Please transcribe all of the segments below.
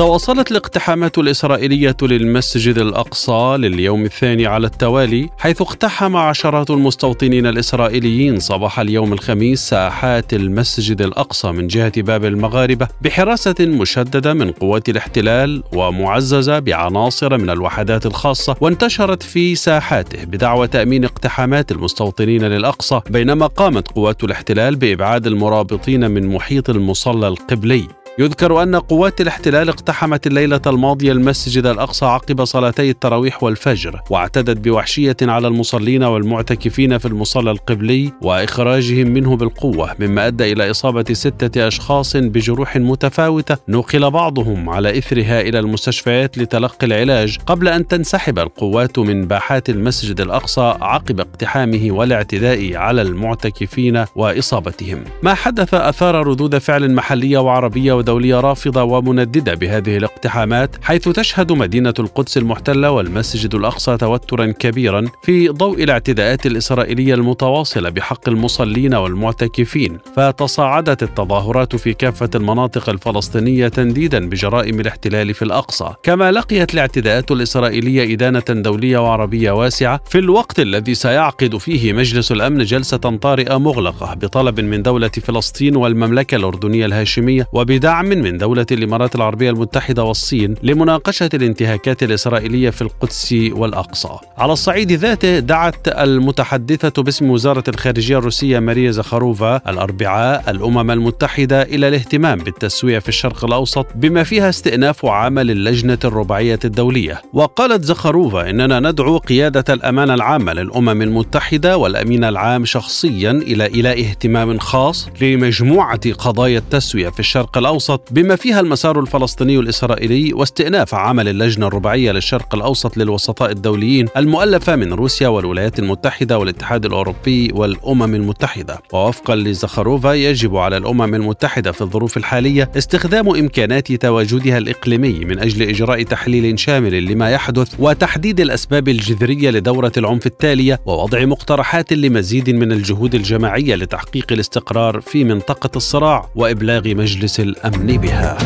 تواصلت الاقتحامات الإسرائيلية للمسجد الأقصى لليوم الثاني على التوالي حيث اقتحم عشرات المستوطنين الإسرائيليين صباح اليوم الخميس ساحات المسجد الأقصى من جهة باب المغاربة بحراسة مشددة من قوات الاحتلال ومعززة بعناصر من الوحدات الخاصة وانتشرت في ساحاته بدعوى تأمين اقتحامات المستوطنين للأقصى بينما قامت قوات الاحتلال بإبعاد المرابطين من محيط المصلى القبلي. يذكر أن قوات الاحتلال اقتحمت الليلة الماضية المسجد الأقصى عقب صلاتي التراويح والفجر واعتدت بوحشية على المصلين والمعتكفين في المصلى القبلي وإخراجهم منه بالقوة مما أدى إلى إصابة ستة أشخاص بجروح متفاوتة نقل بعضهم على إثرها إلى المستشفيات لتلقي العلاج قبل أن تنسحب القوات من باحات المسجد الأقصى عقب اقتحامه والاعتداء على المعتكفين وإصابتهم. ما حدث أثار ردود فعل محلية وعربية ودولية رافضة ومنددة بهذه الاقتحامات حيث تشهد مدينة القدس المحتلة والمسجد الأقصى توترا كبيرا في ضوء الاعتداءات الإسرائيلية المتواصلة بحق المصلين والمعتكفين. فتصاعدت التظاهرات في كافة المناطق الفلسطينية تنديدا بجرائم الاحتلال في الأقصى. كما لقيت الاعتداءات الإسرائيلية إدانة دولية وعربية واسعة في الوقت الذي سيعقد فيه مجلس الأمن جلسة طارئة مغلقة بطلب من دولة فلسطين والمملكة الأردنية الهاشمية وبدعم دعم من دولة الإمارات العربية المتحدة والصين لمناقشة الانتهاكات الإسرائيلية في القدس والأقصى. على الصعيد ذاته دعت المتحدثة باسم وزارة الخارجية الروسية ماريا زخاروفا الأربعاء الأمم المتحدة إلى الاهتمام بالتسوية في الشرق الأوسط بما فيها استئناف عمل اللجنة الرباعية الدولية. وقالت زخاروفا إننا ندعو قيادة الأمانة العامة للأمم المتحدة والأمين العام شخصيا إلى إيلاء اهتمام خاص لمجموعة قضايا التسوية في الشرق الأوسط الأوسط بما فيها المسار الفلسطيني الإسرائيلي واستئناف عمل اللجنة الرباعية للشرق الأوسط للوسطاء الدوليين المؤلفة من روسيا والولايات المتحدة والاتحاد الأوروبي والأمم المتحدة. ووفقا لزخاروفا يجب على الأمم المتحدة في الظروف الحالية استخدام إمكانات تواجدها الإقليمي من أجل إجراء تحليل شامل لما يحدث وتحديد الأسباب الجذرية لدورة العنف التالية ووضع مقترحات لمزيد من الجهود الجماعية لتحقيق الاستقرار في منطقة الصراع وإبلاغ مجلس الأمن بها.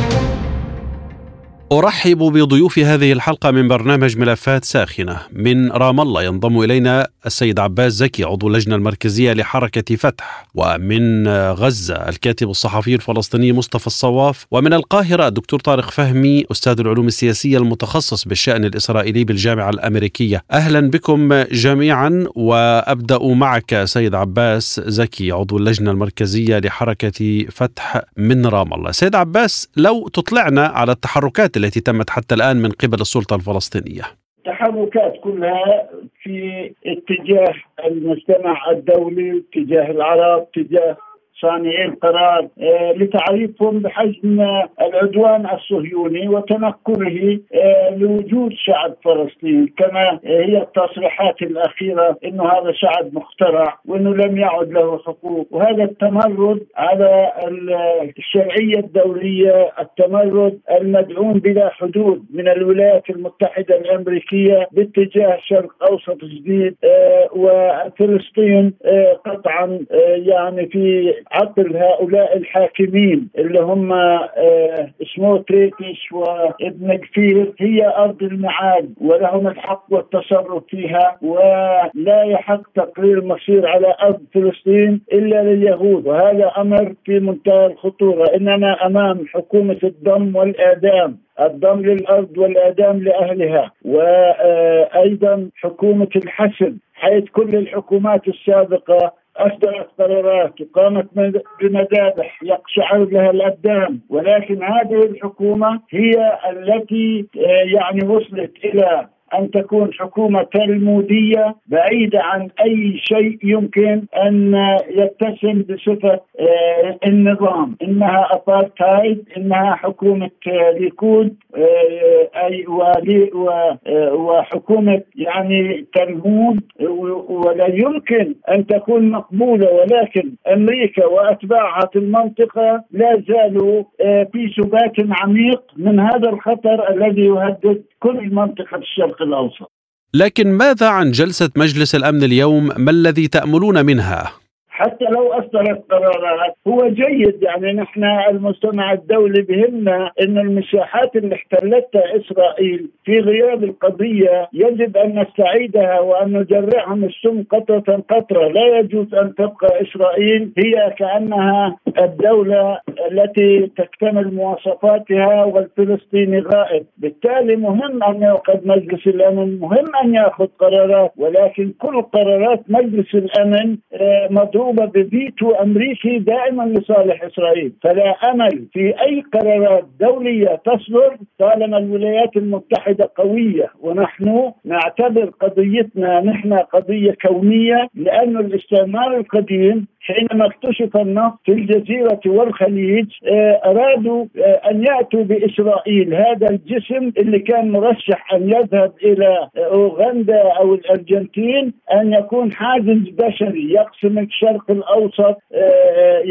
أرحب بضيوف هذه الحلقة من برنامج ملفات ساخنة. من رام الله ينضم إلينا السيد عباس زكي عضو اللجنة المركزية لحركة فتح. ومن غزة الكاتب الصحفي الفلسطيني مصطفى الصواف. ومن القاهرة الدكتور طارق فهمي أستاذ العلوم السياسية المتخصص بالشأن الإسرائيلي بالجامعة الأمريكية. أهلا بكم جميعا وأبدأ معك سيد عباس زكي عضو اللجنة المركزية لحركة فتح من رام الله. سيد عباس لو تطلعنا على التحركات التي تمت حتى الآن من قبل السلطة الفلسطينية. التحركات كلها في اتجاه المجتمع الدولي اتجاه العرب اتجاه صانعي القرار آه، لتعريفهم بحجم العدوان الصهيوني وتنكره آه، لوجود شعب فلسطين كما هي التصريحات الأخيرة إنه هذا شعب مخترع وإنه لم يعد له حقوق. وهذا التمرد على الشرعية الدولية التمرد المدعوم بلا حدود من الولايات المتحدة الأمريكية باتجاه شرق أوسط جديد آه، وفلسطين قطعا يعني في عقل هؤلاء الحاكمين اللي هم آه، سموتريتش وابن كثير هي أرض المعاد ولهم الحق والتصرف فيها ولا يحق تقرير المصير على أرض فلسطين إلا لليهود. وهذا أمر في منتهى الخطورة. إننا أمام حكومة الضم والإعدام الضم للأرض والإعدام لأهلها وأيضا حكومة الحسم حيث كل الحكومات السابقة أصدرت قرارات وقامت بمذابح يقشعر لها الابدان ولكن هذه الحكومة هي التي آه، يعني وصلت إلى أن تكون حكومة تلمودية بعيدة عن أي شيء يمكن أن يتسم بصفة آه، النظام. إنها ابارتايد إنها حكومة ليكود آه، أي وحكومة يعني تلمود. ولا يمكن أن تكون مقبولة ولكن أمريكا وأتباعها في المنطقة لا زالوا آه، في سبات عميق من هذا الخطر الذي يهدد كل منطقة الشرق الأوسط. لكن ماذا عن جلسة مجلس الأمن اليوم؟ ما الذي تأملون منها؟ حتى لو اصدرت قرارات هو جيد. يعني نحن المجتمع الدولي بهمنا إن المساحات اللي احتلتها إسرائيل في غياب القضية يجب أن نستعيدها وأن نجرعها من السم قطرة قطرة، لا يجوز أن تبقى إسرائيل هي كأنها الدولة التي تكتمل مواصفاتها والفلسطيني غائب، بالتالي مهم أن يعقد مجلس الأمن، مهم أن يأخذ قرارات ولكن كل قرارات مجلس الأمن آه، مضروبة مطلوبه بفيتو أمريكي دائما لصالح إسرائيل، فلا أمل في أي قرارات دولية تصدر طالما الولايات المتحدة قوية. ونحن نعتبر قضيتنا نحن قضية كونية لأن الاستعمار القديم حينما اكتشف النفط في الجزيرة والخليج آه، أرادوا آه، أن يأتوا بإسرائيل. هذا الجسم اللي كان مرشح أن يذهب إلى أوغندا أو الأرجنتين أن يكون حاجز بشري يقسم الشرق الأوسط آه،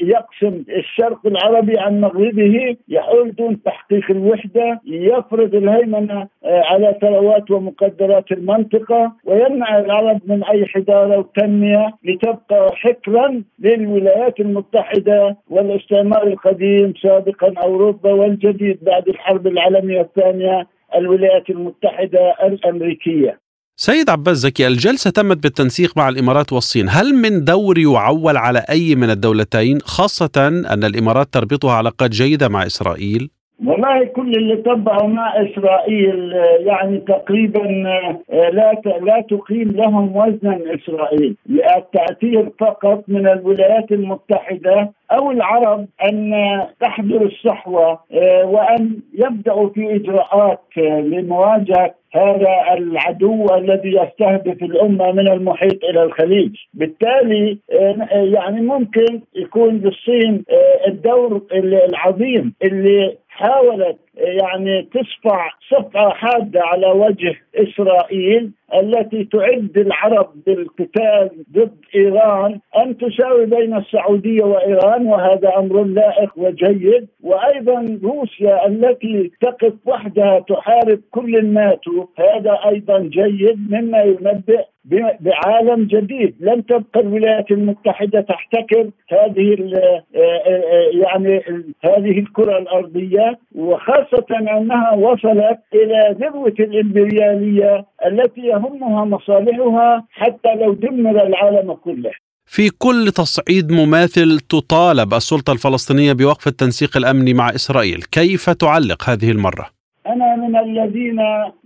يقسم الشرق العربي عن مغربه. يحول دون تحقيق الوحدة يفرض الهيمنة على ثروات ومقدرات المنطقة ويمنع العرب من أي حضارة وتنمية لتبقى حكرا للولايات المتحدة والاستعمار القديم سابقا أوروبا والجديد بعد الحرب العالمية الثانية الولايات المتحدة الأمريكية سيد عباس زكي الجلسة تمت بالتنسيق مع الإمارات والصين هل من دور يعول على أي من الدولتين خاصة أن الإمارات تربطها علاقات جيدة مع إسرائيل؟ والله كل اللي تبعوا مع إسرائيل يعني تقريبا لا لا تقيم لهم وزنا إسرائيل، التاثير فقط من الولايات المتحدة أو العرب أن تحضر الصحوة وأن يبدأوا في إجراءات لمواجهة هذا العدو الذي يستهدف الأمة من المحيط إلى الخليج، بالتالي يعني ممكن يكون للصين الدور العظيم اللي حاولت يعني تصفع صفعة حادة على وجه إسرائيل التي تعد العرب بالقتال ضد إيران أن تساوي بين السعودية وإيران وهذا أمر لائق وجيد. وأيضا روسيا التي تقف وحدها تحارب كل الناتو هذا أيضا جيد مما ينبئ بعالم جديد. لن تبقى الولايات المتحدة تحتكر هذه يعني هذه الكرة الأرضية. وخاصه أنها وصلت إلى ذروة الإمبريالية التي يهمها مصالحها حتى لو دمر العالم كله. في كل تصعيد مماثل تطالب السلطة الفلسطينية بوقف التنسيق الأمني مع إسرائيل، كيف تعلق هذه المرة؟ أنا من الذين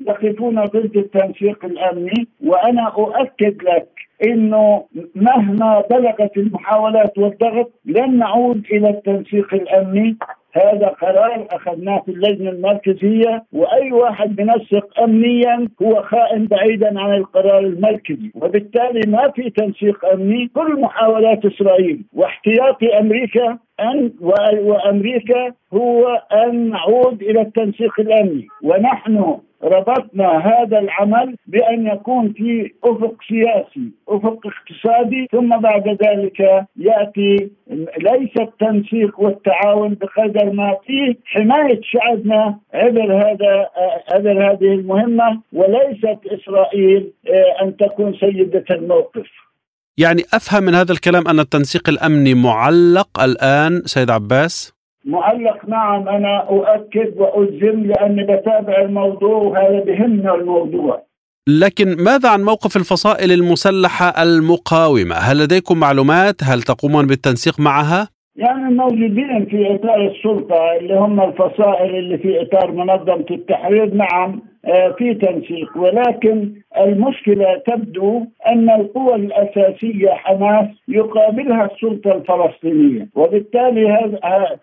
يقفون ضد التنسيق الأمني وأنا أؤكد لك إنه مهما بلغت المحاولات والضغط لن نعود إلى التنسيق الأمني. هذا قرار أخذناه في اللجنة المركزية وأي واحد بنسق امنيا هو خائن بعيدا عن القرار المركزي. وبالتالي ما في تنسيق أمني. كل محاولات إسرائيل واحتياطي أمريكا أن وأمريكا هو أن نعود إلى التنسيق الأمني. ونحن ربطنا هذا العمل بأن يكون في أفق سياسي أفق اقتصادي ثم بعد ذلك يأتي ليس التنسيق والتعاون بقدر ما فيه حماية شعبنا عبر هذا عبر هذه المهمة وليست إسرائيل آه، أن تكون سيدة الموقف. يعني أفهم من هذا الكلام أن التنسيق الأمني معلق الآن سيد عباس؟ معلق نعم أنا أؤكد واجزم لأني بتابع الموضوع وهذا بهمنا الموضوع لكن ماذا عن موقف الفصائل المسلحة المقاومة؟ هل لديكم معلومات؟ هل تقومون بالتنسيق معها؟ يعني موجودين في إطار السلطة اللي هم الفصائل اللي في إطار منظمة التحرير نعم في تنسيق. ولكن المشكلة تبدو أن القوى الأساسية حماس يقابلها السلطة الفلسطينية. وبالتالي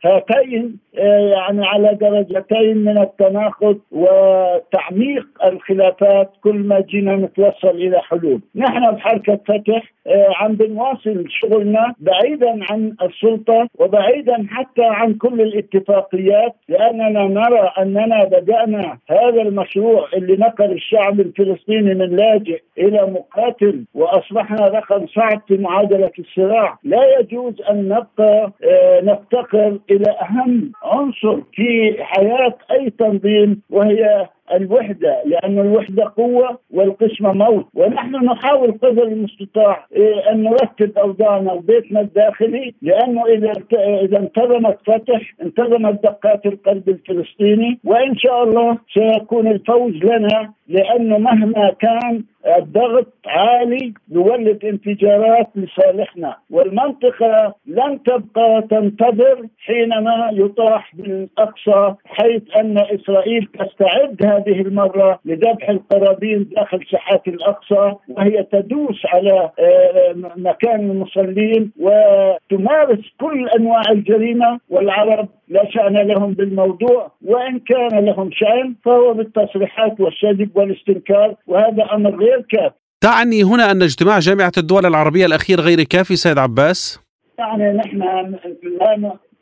هاتين آه، يعني على درجتين من التناقض وتعميق الخلافات كل ما جينا نتوصل إلى حلول. نحن بحركه فتح آه، عم بنواصل شغلنا بعيدا عن السلطة وبعيدا حتى عن كل الاتفاقيات. لأننا نرى أننا بدأنا هذا المشروع اللي نقل الشعب الفلسطيني من لاجئ إلى مقاتل وأصبحنا رقم صعب في معادلة الصراع، لا يجوز أن نبقى آه، نفتقر إلى أهم عنصر في حياة أي تنظيم وهي الوحدة لأن الوحدة قوة والقسمة موت. ونحن نحاول قدر المستطاع إيه، أن نرتب أوضاعنا وبيتنا الداخلي لأنه إذا إذا انتظمت فتح انتظمت دقات القلب الفلسطيني وإن شاء الله سيكون الفوز لنا لأنه مهما كان الضغط عالي يولد انفجارات لصالحنا والمنطقة لن تبقى تنتظر حينما يطاح بالأقصى حيث أن إسرائيل تستعد هذه المرة لذبح القرابين داخل ساحات الأقصى وهي تدوس على آه، مكان المصلين وتمارس كل أنواع الجريمة والعرب لا شأن لهم بالموضوع وإن كان لهم شأن فهو بالتصريحات والشذب والاستنكار وهذا أمر غير كافي تعني هنا أن اجتماع جامعة الدول العربية الأخير غير كافي سيد عباس؟ يعني نحن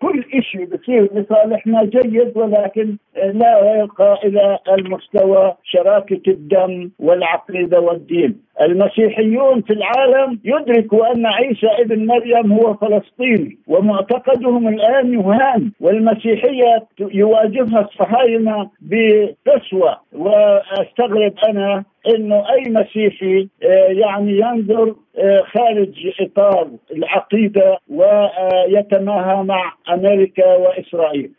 كل شيء بصير لصالحنا جيد ولكن لا يرقى إلى المستوى شراكة الدم والعقيدة والدين. المسيحيون في العالم يدركوا أن عيسى ابن مريم هو فلسطيني ومعتقدهم الآن يهان والمسيحية يواجهها الصهاينة بقسوة وأستغرب أنا إنه أي مسيحي آه، يعني ينظر خارج إطار العقيدة ويتماهى مع أمريكا وإسرائيل.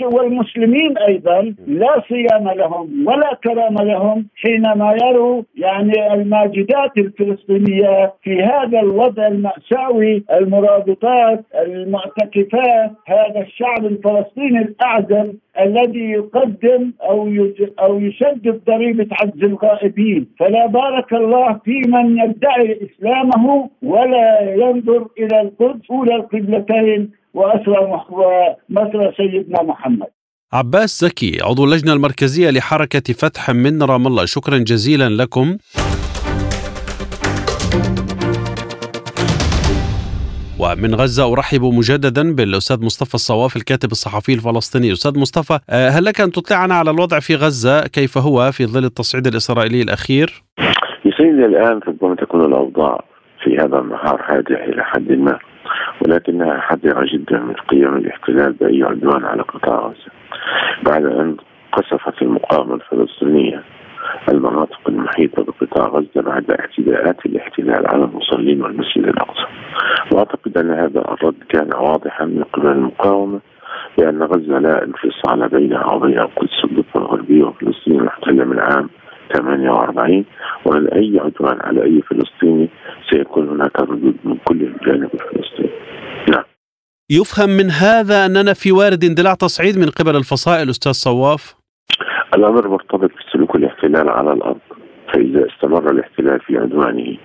والمسلمين أيضا لا صيام لهم ولا كرام لهم حينما يروا يعني الماجدات الفلسطينية في هذا الوضع المأساوي المرابطات المعتكفات هذا الشعب الفلسطيني الأعزل الذي يقدم أو أو يسدد ضريبة عجز الغائبين. فلا بارك الله في من يدعي أسلامه ولا ينظر إلى القدس اولى القبلتين واسرى ومثل سيدنا محمد. عباس زكي عضو اللجنة المركزية لحركة فتح من رام الله. شكرا جزيلا لكم. ومن غزة أرحب مجددا بالأستاذ مصطفى الصواف الكاتب الصحفي الفلسطيني. أستاذ مصطفى آه، هل لك أن تطلعنا على الوضع في غزة؟ كيف هو في ظل التصعيد الإسرائيلي الأخير؟ سيدي الآن ربما تكون الأوضاع في هذا النهار هادئة إلى حد ما ولكنها حذرة جدا من قيام الاحتلال بأي عدوان على قطاع غزة. بعد أن قصفت المقاومة الفلسطينية المناطق المحيطة بقطاع غزة بعد اعتداءات الاحتلال على المصلين والمسجد الأقصى. وأعتقد أن هذا الرد كان واضحا من قبل المقاومة بأن غزة لا انفصال بينها وبين القدس الضفة الغربية وفلسطين المحتلة من عام 48 وأن أي عدوان على أي فلسطيني سيكون هناك ردود من كل الجانب الفلسطيني. نعم. يفهم من هذا أننا في وارد اندلاع تصعيد من قبل الفصائل أستاذ صواف؟ الأمر مرتبط بسلوك الاحتلال على الأرض فإذا استمر الاحتلال في عدوانه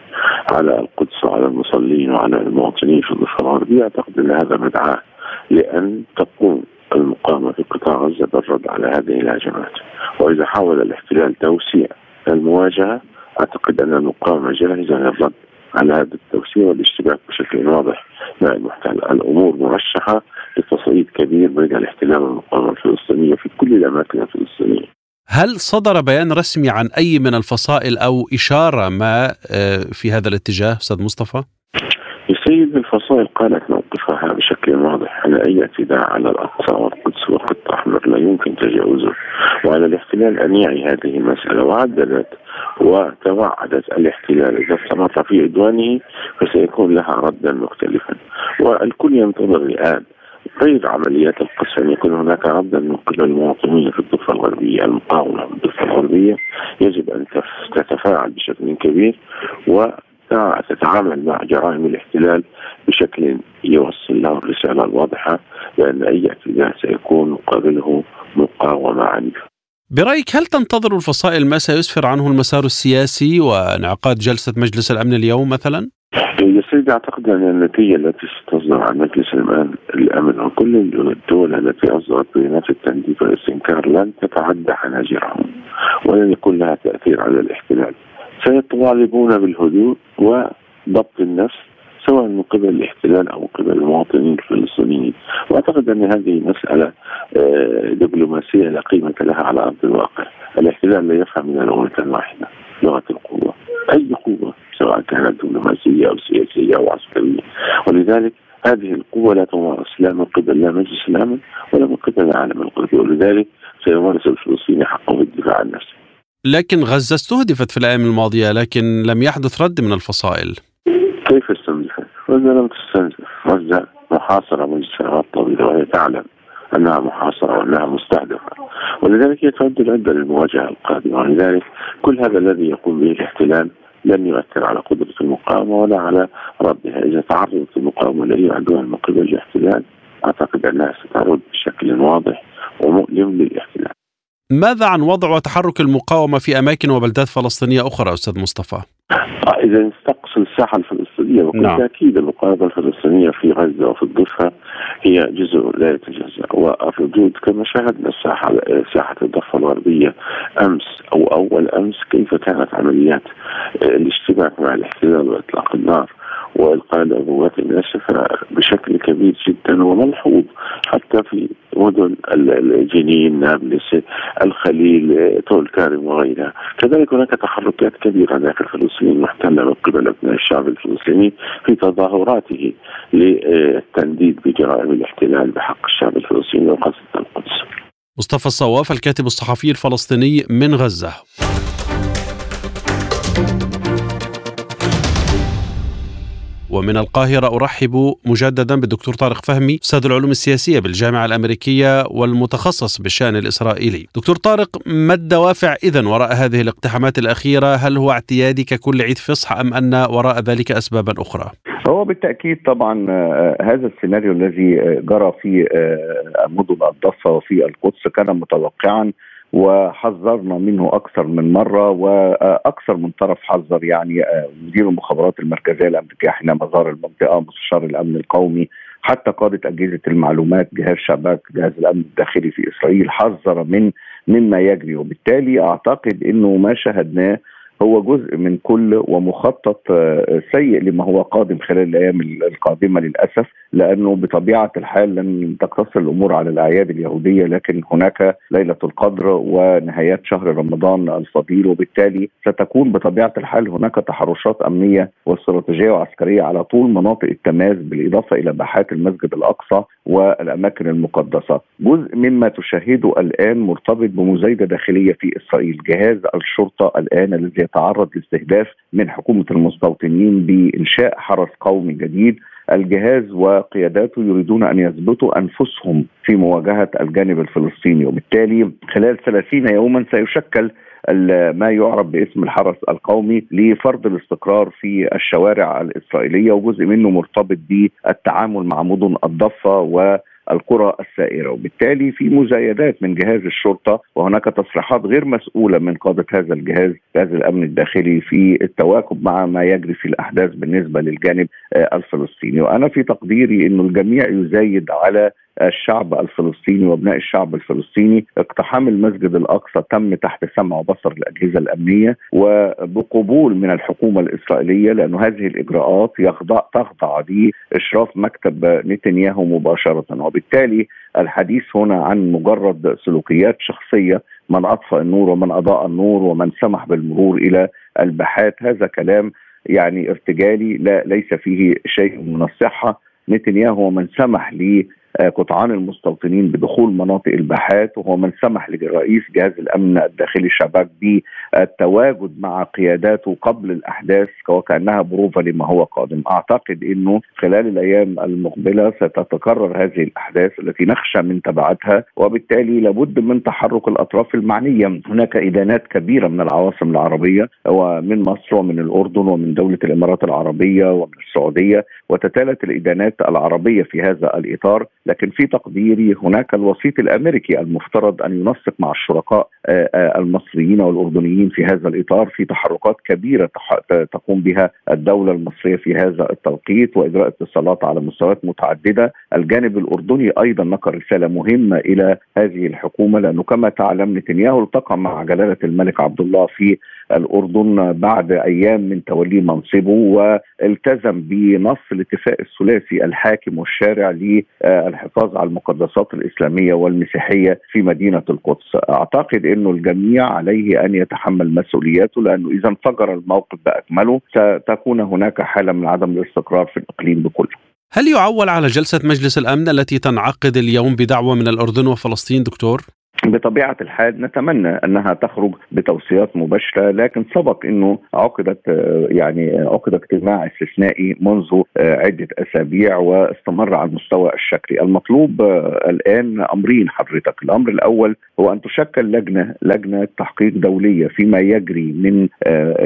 على القدس وعلى المصلين وعلى المواطنين في الضفة الغربية أعتقد أن هذا مدعاة لأن تقوم المقاومة في قطاع غزة بالرد على هذه الهجمات. وإذا حاول الاحتلال توسيع المواجهة أعتقد أن المقاومة جاهزة للرد على هذا التوسيع والاشتباك بشكل واضح مع المحتل. الأمور مرشحة لتصعيد كبير بين الاحتلال والمقاومة الفلسطينية في كل الأماكن الفلسطينية. هل صدر بيان رسمي عن أي من الفصائل أو إشارة ما آه، في هذا الاتجاه أستاذ مصطفى؟ السيد الفصائل قالت موقفها بشكل واضح أن أي اعتداء على الأقصى والقدس والخط الأحمر لا يمكن تجاوزه. وعلى الاحتلال أن يعي هذه المسألة وعددت وتوعدت الاحتلال إذا استمر في عدوانه فسيكون لها ردا مختلفا. والكل ينتظر الآن غير عمليات القصف أن يكون هناك ردا من قبل المواطنين في الضفة الغربية المقاومة في الضفة الغربية. يجب أن تتفاعل بشكل كبير و تتعامل مع جرائم الاحتلال بشكل يوصل له الرسالة الواضحة بأن أي اعتداء سيكون مقابله مقاومة عنيفة برأيك هل تنتظر الفصائل ما سيسفر عنه المسار السياسي وانعقاد جلسة مجلس الأمن اليوم مثلا؟ يا سيدي أعتقد أن النتيجة التي ستصدر عن مجلس الامن الأمن وكل الدول التي أصدرت بيانات التنديد والاستنكار لن تتعدى حناجرهم ولن يكون لها تأثير على الاحتلال سيطالبون بالهدوء وضبط النفس سواء من قبل الاحتلال أو من قبل المواطنين الفلسطينيين. وأعتقد أن هذه مسألة آه، دبلوماسية لا قيمة لها على أرض الواقع. الاحتلال لا يفهم من لغه واحدة لغة القوة. أي قوة سواء كانت دبلوماسية أو سياسية أو عسكرية. ولذلك هذه القوة لا تمارس لا من قبل لا مجلس الأمن ولا من قبل العالم الغربي ولذلك سيمارس الفلسطيني حقه في الدفاع عن نفسه. لكن غزة استهدفت في الأيام الماضية لكن لم يحدث رد من الفصائل. كيف غزة لم تستنزف غزة محاصرة منذ سنوات طويلة وهي تعلم أنها محاصرة وأنها مستهدفة. ولذلك هي تعد العده للمواجهة القادمة. ولذلك كل هذا الذي يقوم به الاحتلال لن يؤثر على قدرة المقاومة ولا على ردها. إذا تعرضت المقاومة لأي عدوان من قبل الاحتلال أعتقد أنها سترد بشكل واضح ومؤلم للاحتلال. ماذا عن وضع وتحرك المقاومة في أماكن وبلدات فلسطينية أخرى أستاذ مصطفى؟ إذا نستقصي الساحة الفلسطينية بكل نعم. المقاومة الفلسطينية في غزة وفي الضفة هي جزء لا يتجزأ والردود كما شاهدنا الساحة ساحة الضفة الغربية أمس أو أول أمس كيف كانت عمليات الاشتباك مع الاحتلال وإطلاق النار وإلقاء العبوات الناشفه بشكل كبير جدا وملحوظ حتى في مدن الجنين نابلس الخليل طول كارم وغيرها. كذلك هناك تحركات كبيرة داخل فلسطين محتلة من قبل أبناء الشعب الفلسطيني في تظاهراته للتنديد بجرائم الاحتلال بحق الشعب الفلسطيني وخاصة القدس. مصطفى الصواف الكاتب الصحفي الفلسطيني من غزة. ومن القاهرة أرحب مجددا بالدكتور طارق فهمي أستاذ العلوم السياسية بالجامعة الأمريكية والمتخصص بالشأن الإسرائيلي. دكتور طارق ما الدوافع إذا وراء هذه الاقتحامات الأخيرة؟ هل هو اعتيادي ككل عيد فصح أم أن وراء ذلك أسبابا أخرى؟ هو بالتأكيد طبعا آه، هذا السيناريو الذي جرى في آه، مدن الضفة وفي القدس كان متوقعا. وحذرنا منه أكثر من مرة وأكثر من طرف حذر يعني آه، مدير المخابرات المركزية الأمريكية حينما زار المنطقة مستشار الأمن القومي حتى قادة أجهزة المعلومات جهاز شباك جهاز الأمن الداخلي في إسرائيل حذر من مما يجري. وبالتالي أعتقد إنه ما شاهدناه هو جزء من كل ومخطط آه، سيء لما هو قادم خلال الأيام القادمة للأسف لأنه بطبيعة الحال لن تقتصر الأمور على الأعياد اليهودية لكن هناك ليلة القدر ونهايات شهر رمضان الفضيل وبالتالي ستكون بطبيعة الحال هناك تحرشات أمنية واستراتيجية وعسكرية على طول مناطق التماس بالإضافة إلى باحات المسجد الأقصى والأماكن المقدسة. جزء مما تشاهده الآن مرتبط بمزايدة داخلية في إسرائيل، جهاز الشرطة الآن الذي يتعرض لاستهداف من حكومة المستوطنين بإنشاء حرس قومي جديد. الجهاز وقياداته يريدون أن يثبتوا أنفسهم في مواجهة الجانب الفلسطيني. وبالتالي خلال 30 يوما سيشكل ما يعرف باسم الحرس القومي لفرض الاستقرار في الشوارع الإسرائيلية وجزء منه مرتبط بالتعامل مع مدن الضفة و القرى السائرة. وبالتالي في مزايدات من جهاز الشرطة وهناك تصريحات غير مسؤولة من قادة هذا الجهاز جهاز الأمن الداخلي في التواكب مع ما يجري في الأحداث بالنسبة للجانب آه، الفلسطيني. وأنا في تقديري أن الجميع يزايد على الشعب الفلسطيني وأبناء الشعب الفلسطيني اقتحام المسجد الأقصى تم تحت سمع وبصر الاجهزه الأمنية وبقبول من الحكومة الإسرائيلية لأن هذه الإجراءات يخضع تخضع لإشراف مكتب نتنياهو مباشرة. وبالتالي الحديث هنا عن مجرد سلوكيات شخصية من أطفأ النور ومن أضاء النور ومن سمح بالمرور إلى الباحات هذا كلام يعني ارتجالي لا ليس فيه شيء من الصحة. نتنياهو من سمح قطعان المستوطنين بدخول مناطق الباحات وهو من سمح لرئيس جهاز الأمن الداخلي الشباك بالتواجد مع قياداته قبل الأحداث وكأنها بروفة لما هو قادم، أعتقد إنه خلال الأيام المقبلة ستتكرر هذه الأحداث التي نخشى من تبعاتها وبالتالي لابد من تحرك الأطراف المعنية، هناك إدانات كبيرة من العواصم العربية ومن مصر ومن الأردن ومن دولة الإمارات العربية ومن السعودية وتتالت الإدانات العربية في هذا الإطار. لكن في تقديري هناك الوسيط الأمريكي المفترض أن ينسق مع الشركاء آه، آه، المصريين والأردنيين في هذا الإطار في تحركات كبيرة تقوم بها الدولة المصرية في هذا التوقيت وإجراء اتصالات على مستويات متعددة، الجانب الأردني أيضا نقل رسالة مهمة إلى هذه الحكومة لأنه كما تعلم نتنياهو التقى مع جلالة الملك عبد الله في الأردن بعد أيام من توليه منصبه والتزم بنص الاتفاق الثلاثي الحاكم والشارع للحفاظ على المقدسات الإسلامية والمسيحية في مدينة القدس. أعتقد إنه الجميع عليه أن يتحمل مسؤولياته لأنه إذا انفجر الموقف بأكمله ستكون هناك حالة من عدم الاستقرار في الإقليم بكله. هل يعول على جلسة مجلس الأمن التي تنعقد اليوم بدعوة من الأردن وفلسطين دكتور؟ بطبيعة الحال نتمنى أنها تخرج بتوصيات مباشرة لكن سبق إنه عقدت يعني عقد اجتماع استثنائي منذ عدة أسابيع واستمر على المستوى الشكلي، المطلوب. الآن أمرين حضرتك، الأمر الأول هو أن تشكل لجنة لجنة تحقيق دولية فيما يجري من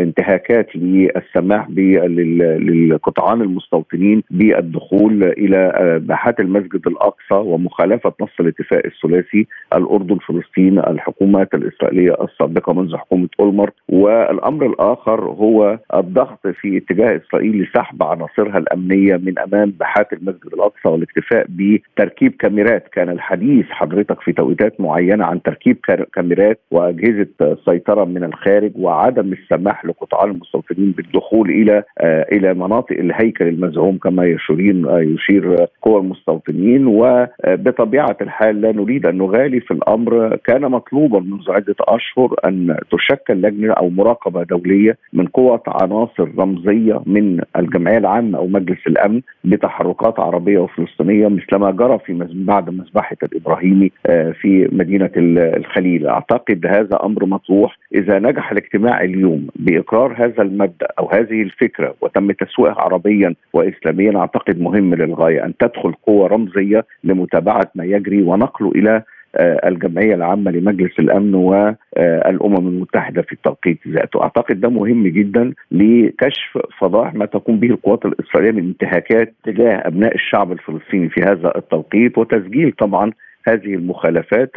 انتهاكات للسماح للقطعان المستوطنين بالدخول إلى باحات المسجد الأقصى ومخالفة نص الاتفاق الثلاثي الأردن فلسطين الحكومات الإسرائيلية السابقة منذ حكومة أولمر والأمر الآخر هو الضغط في اتجاه إسرائيل لسحب عناصرها الأمنية من أمام باحات المسجد الأقصى والاكتفاء بتركيب كاميرات. كان الحديث حضرتك في توقيتات معينة عن تركيب كاميرات وأجهزة سيطرة من الخارج وعدم السماح لقطاع المستوطنين بالدخول إلى آه إلى مناطق الهيكل المزعوم كما يشيرين آه يشير قوى المستوطنين. وبطبيعة الحال لا نريد أن نغالي في الأمر كان مطلوبا منذ عدة أشهر أن تشكل لجنة أو مراقبة دولية من قوة عناصر رمزية من الجمعية العامة أو مجلس الأمن بتحركات عربية وفلسطينية مثلما جرى في بعد مذبحة الإبراهيمي آه، في مدينة الخليل. أعتقد هذا أمر مطروح. إذا نجح الاجتماع اليوم بإقرار هذا المبدأ أو هذه الفكرة وتم تسويقها عربيا وإسلاميا أعتقد مهم للغاية أن تدخل قوة رمزية لمتابعة ما يجري ونقله آه، الجمعية العامة لمجلس الأمن والأمم المتحدة في التوقيت ذاته، أعتقد ده مهم جدا لكشف فضائح ما تقوم به القوات الإسرائيلية من انتهاكات تجاه أبناء الشعب الفلسطيني في هذا التوقيت وتسجيل طبعا هذه المخالفات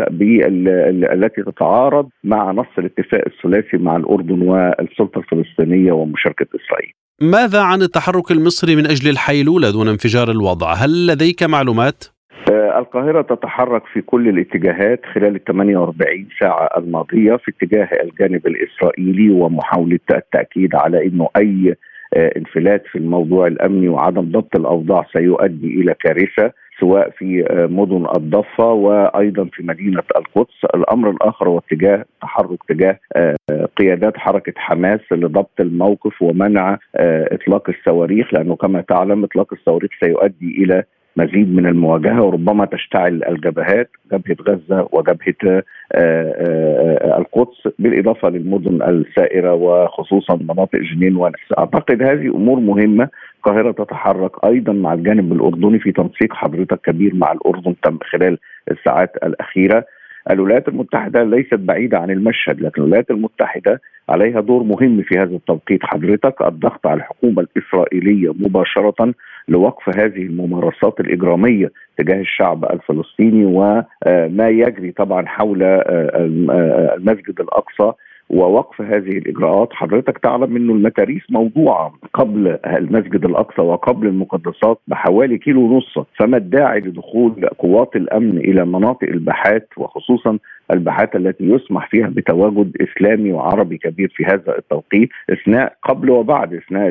التي تتعارض مع نص الاتفاق الثلاثي مع الأردن والسلطة الفلسطينية ومشاركة إسرائيل. ماذا عن التحرك المصري من أجل الحيلولة دون انفجار الوضع؟ هل لديك معلومات؟ آه، القاهرة تتحرك في كل الاتجاهات خلال ال 48 ساعة الماضية في اتجاه الجانب الإسرائيلي ومحاولة التأكيد على أنه أي آه، انفلات في الموضوع الأمني وعدم ضبط الأوضاع سيؤدي إلى كارثة سواء في آه، مدن الضفة وأيضا في مدينة القدس. الأمر الآخر هو اتجاه تحرك تجاه قيادات حركة حماس لضبط الموقف ومنع إطلاق الصواريخ لأنه كما تعلم إطلاق الصواريخ سيؤدي إلى مزيد من المواجهة وربما تشتعل الجبهات جبهة غزة وجبهة آه، آه، القدس بالإضافة للمدن السائرة وخصوصا مناطق جنين ونفس أعتقد هذه أمور مهمة القاهره تتحرك أيضا مع الجانب الأردني في تنسيق حضرتك كبير مع الأردن تم خلال الساعات الأخيرة. الولايات المتحدة ليست بعيدة عن المشهد لكن الولايات المتحدة عليها دور مهم في هذا التوقيت. حضرتك الضغط على الحكومة الإسرائيلية مباشرة لوقف هذه الممارسات الإجرامية تجاه الشعب الفلسطيني وما يجري طبعا حول المسجد الأقصى ووقف هذه الإجراءات. حضرتك تعلم إنه المتاريس موضوعة قبل المسجد الأقصى وقبل المقدسات بحوالي كيلو ونص. فما الداعي لدخول قوات الأمن إلى مناطق الباحات وخصوصا الباحات التي يسمح فيها بتواجد إسلامي وعربي كبير في هذا التوقيت أثناء قبل وبعد أثناء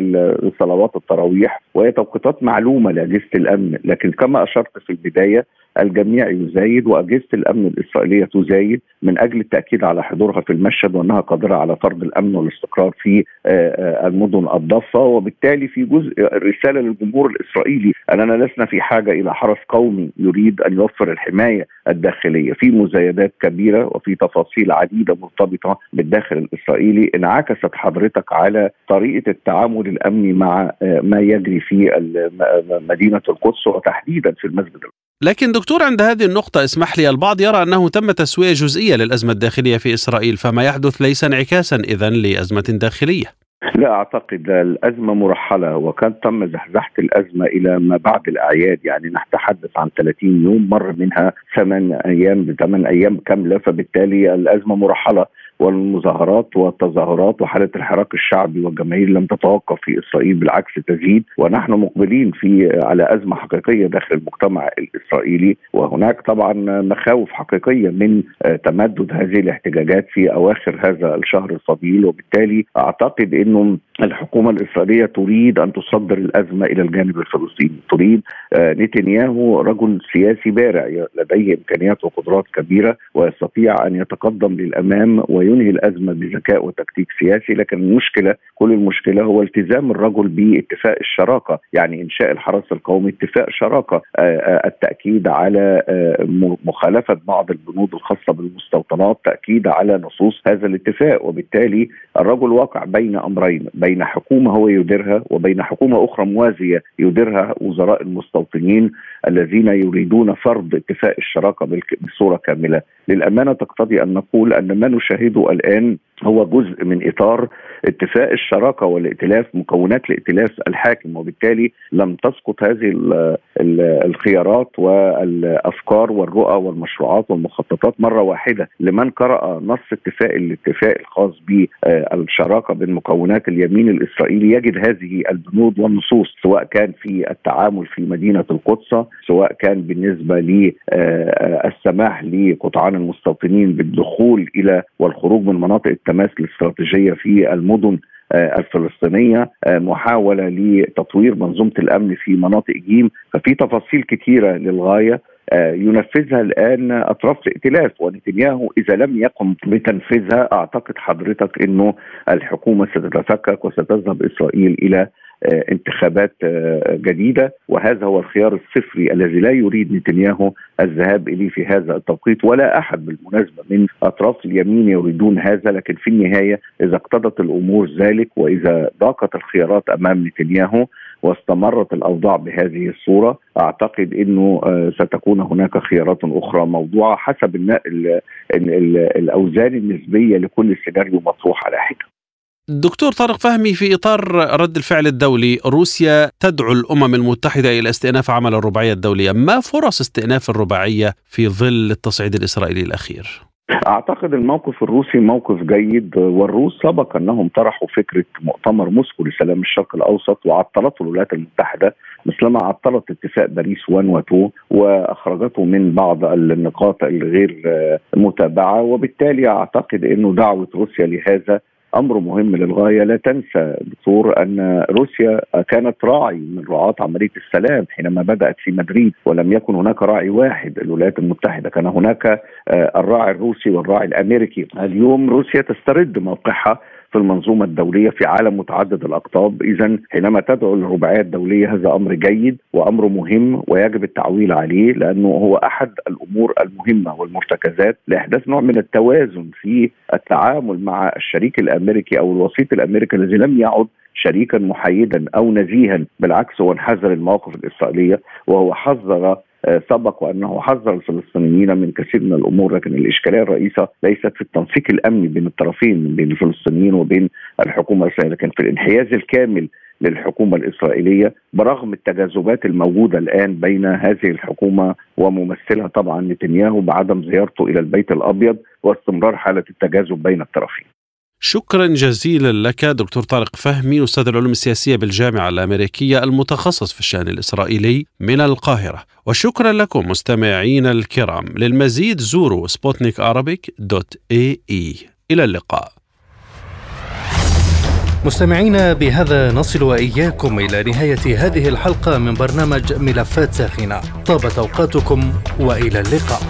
صلوات التراويح. وهي توقيتات معلومة لاجهزه الأمن. لكن كما أشرت في البداية الجميع يزايد وأجهزة الأمن الإسرائيلية تزايد من أجل التأكيد على حضورها في المشهد وأنها قادرة على فرض الأمن والاستقرار في آه، آه، المدن الضفة. وبالتالي في جزء الرساله للجمهور الإسرائيلي اننا لسنا في حاجة إلى حرس قومي يريد أن يوفر الحماية الداخلية. في مزايدات كبيرة وفي تفاصيل عديدة مرتبطة بالداخل الإسرائيلي انعكست حضرتك على طريقة التعامل الأمني مع آه، ما يجري في مدينة القدس وتحديدا في المسجد لكن دكتور عند هذه النقطة اسمح لي البعض يرى أنه تم تسوية جزئية للأزمة الداخلية في إسرائيل فما يحدث ليس انعكاسا إذا لأزمة داخلية. لا أعتقد الأزمة مرحلة وكان تم زحزحة الأزمة إلى ما بعد الأعياد. يعني نتحدث عن 30 يوم مر منها ثمان أيام ثمان أيام كاملة فبالتالي الأزمة مرحلة. والمظاهرات والتظاهرات وحالة الحراك الشعبي والجماهير لم تتوقف في إسرائيل بالعكس تزيد. ونحن مقبلين في على أزمة حقيقية داخل المجتمع الإسرائيلي. وهناك طبعا مخاوف حقيقية من تمدد هذه الاحتجاجات في أواخر هذا الشهر الفضيل. وبالتالي أعتقد إنه الحكومة الإسرائيلية تريد أن تصدر الأزمة إلى الجانب الفلسطيني، تريد آه، نتنياهو رجل سياسي بارع لديه إمكانيات وقدرات كبيرة ويستطيع أن يتقدم للأمام وينهي الأزمة بذكاء وتكتيك سياسي، لكن المشكلة كل المشكلة هو التزام الرجل باتفاق الشراكة، يعني إنشاء الحرس القومي اتفاق شراكة، آه، آه، التأكيد على مخالفة بعض البنود الخاصة بالمستوطنات، تأكيد على نصوص هذا الاتفاق، وبالتالي الرجل واقع بين أمرين بين حكومة هو يديرها وبين حكومة أخرى موازية يديرها وزراء المستوطنين الذين يريدون فرض اتفاق الشراكة بصورة كاملة، للأمانة تقتضي أن نقول أن ما نشاهده الآن هو جزء من إطار اتفاق الشراكة والائتلاف مكونات الائتلاف الحاكم وبالتالي لم تسقط هذه الخيارات والأفكار والرؤى والمشروعات والمخططات مرة واحدة لمن قرأ نص اتفاق الاتفاق الخاص بالشراكة بين مكونات اليمين الإسرائيلي. يجد هذه البنود والنصوص سواء كان في التعامل في مدينة القدس سواء كان بالنسبة للسماح لقطعان المستوطنين بالدخول إلى والخروج من مناطق التماس الاستراتيجية في المدن آه، الفلسطينية آه، محاولة لتطوير منظومة الأمن في مناطق جيم. ففي تفاصيل كثيره للغاية آه، ينفذها الآن أطراف الائتلاف. ونتنياهو إذا لم يقم بتنفيذها أعتقد حضرتك إنه الحكومة ستتفكك وستذهب إسرائيل إلى انتخابات آه، جديدة وهذا هو الخيار الصفري الذي لا يريد نتنياهو الذهاب إليه في هذا التوقيت ولا أحد بالمناسبة من أطراف اليمين يريدون هذا لكن في النهاية إذا اقتضت الأمور ذلك وإذا ضاقت الخيارات أمام نتنياهو واستمرت الأوضاع بهذه الصورة أعتقد إنه آه، ستكون هناك خيارات أخرى موضوعة حسب الأوزان النسبية لكل سيناريو مطروح على حدة. دكتور طارق فهمي في إطار رد الفعل الدولي روسيا تدعو الأمم المتحدة إلى استئناف عمل الرباعية الدولية، ما فرص استئناف الرباعية في ظل التصعيد الإسرائيلي الأخير؟ أعتقد الموقف الروسي موقف جيد والروس سبق أنهم طرحوا فكرة مؤتمر موسكو لسلام الشرق الأوسط وعطلته الولايات المتحدة مثلما عطلت اتفاق باريس 1 و 2 وأخرجته من بعض النقاط الغير متابعة وبالتالي أعتقد إنه دعوة روسيا لهذا أمر مهم للغاية. لا تنسى دكتور أن روسيا كانت راعي من رعاة عملية السلام حينما بدأت في مدريد ولم يكن هناك راعي واحد. الولايات المتحدة كان هناك آه، الراعي الروسي والراعي الأمريكي. اليوم روسيا تسترد موقعها في المنظومة الدولية في عالم متعدد الأقطاب، اذا حينما تدعو للرباعيه الدولية هذا أمر جيد وأمر مهم ويجب التعويل عليه لأنه هو أحد الأمور المهمة والمرتكزات لإحداث نوع من التوازن في التعامل مع الشريك الأمريكي أو الوسيط الأمريكي الذي لم يعد شريكا محايدا أو نزيها بالعكس هو انحذر المواقف الإسرائيلية وهو حذر سبق وأنه حذر الفلسطينيين من كثير من الأمور لكن الإشكالية الرئيسة ليست في التنسيق الأمني بين الطرفين بين الفلسطينيين وبين الحكومة الإسرائيلية لكن في الانحياز الكامل للحكومة الإسرائيلية برغم التجاذبات الموجودة الآن بين هذه الحكومة وممثلها طبعا نتنياهو بعدم زيارته إلى البيت الأبيض واستمرار حالة التجاذب بين الطرفين. شكرا جزيلا لك دكتور طارق فهمي أستاذ العلوم السياسية بالجامعة الأمريكية المتخصص في الشأن الإسرائيلي من القاهرة. وشكرا لكم مستمعين الكرام. للمزيد زوروا Sputnik dot ae. إلى اللقاء. مستمعينا بهذا نصل وإياكم إلى نهاية هذه الحلقة من برنامج ملفات ساخنة. طابت أوقاتكم وإلى اللقاء.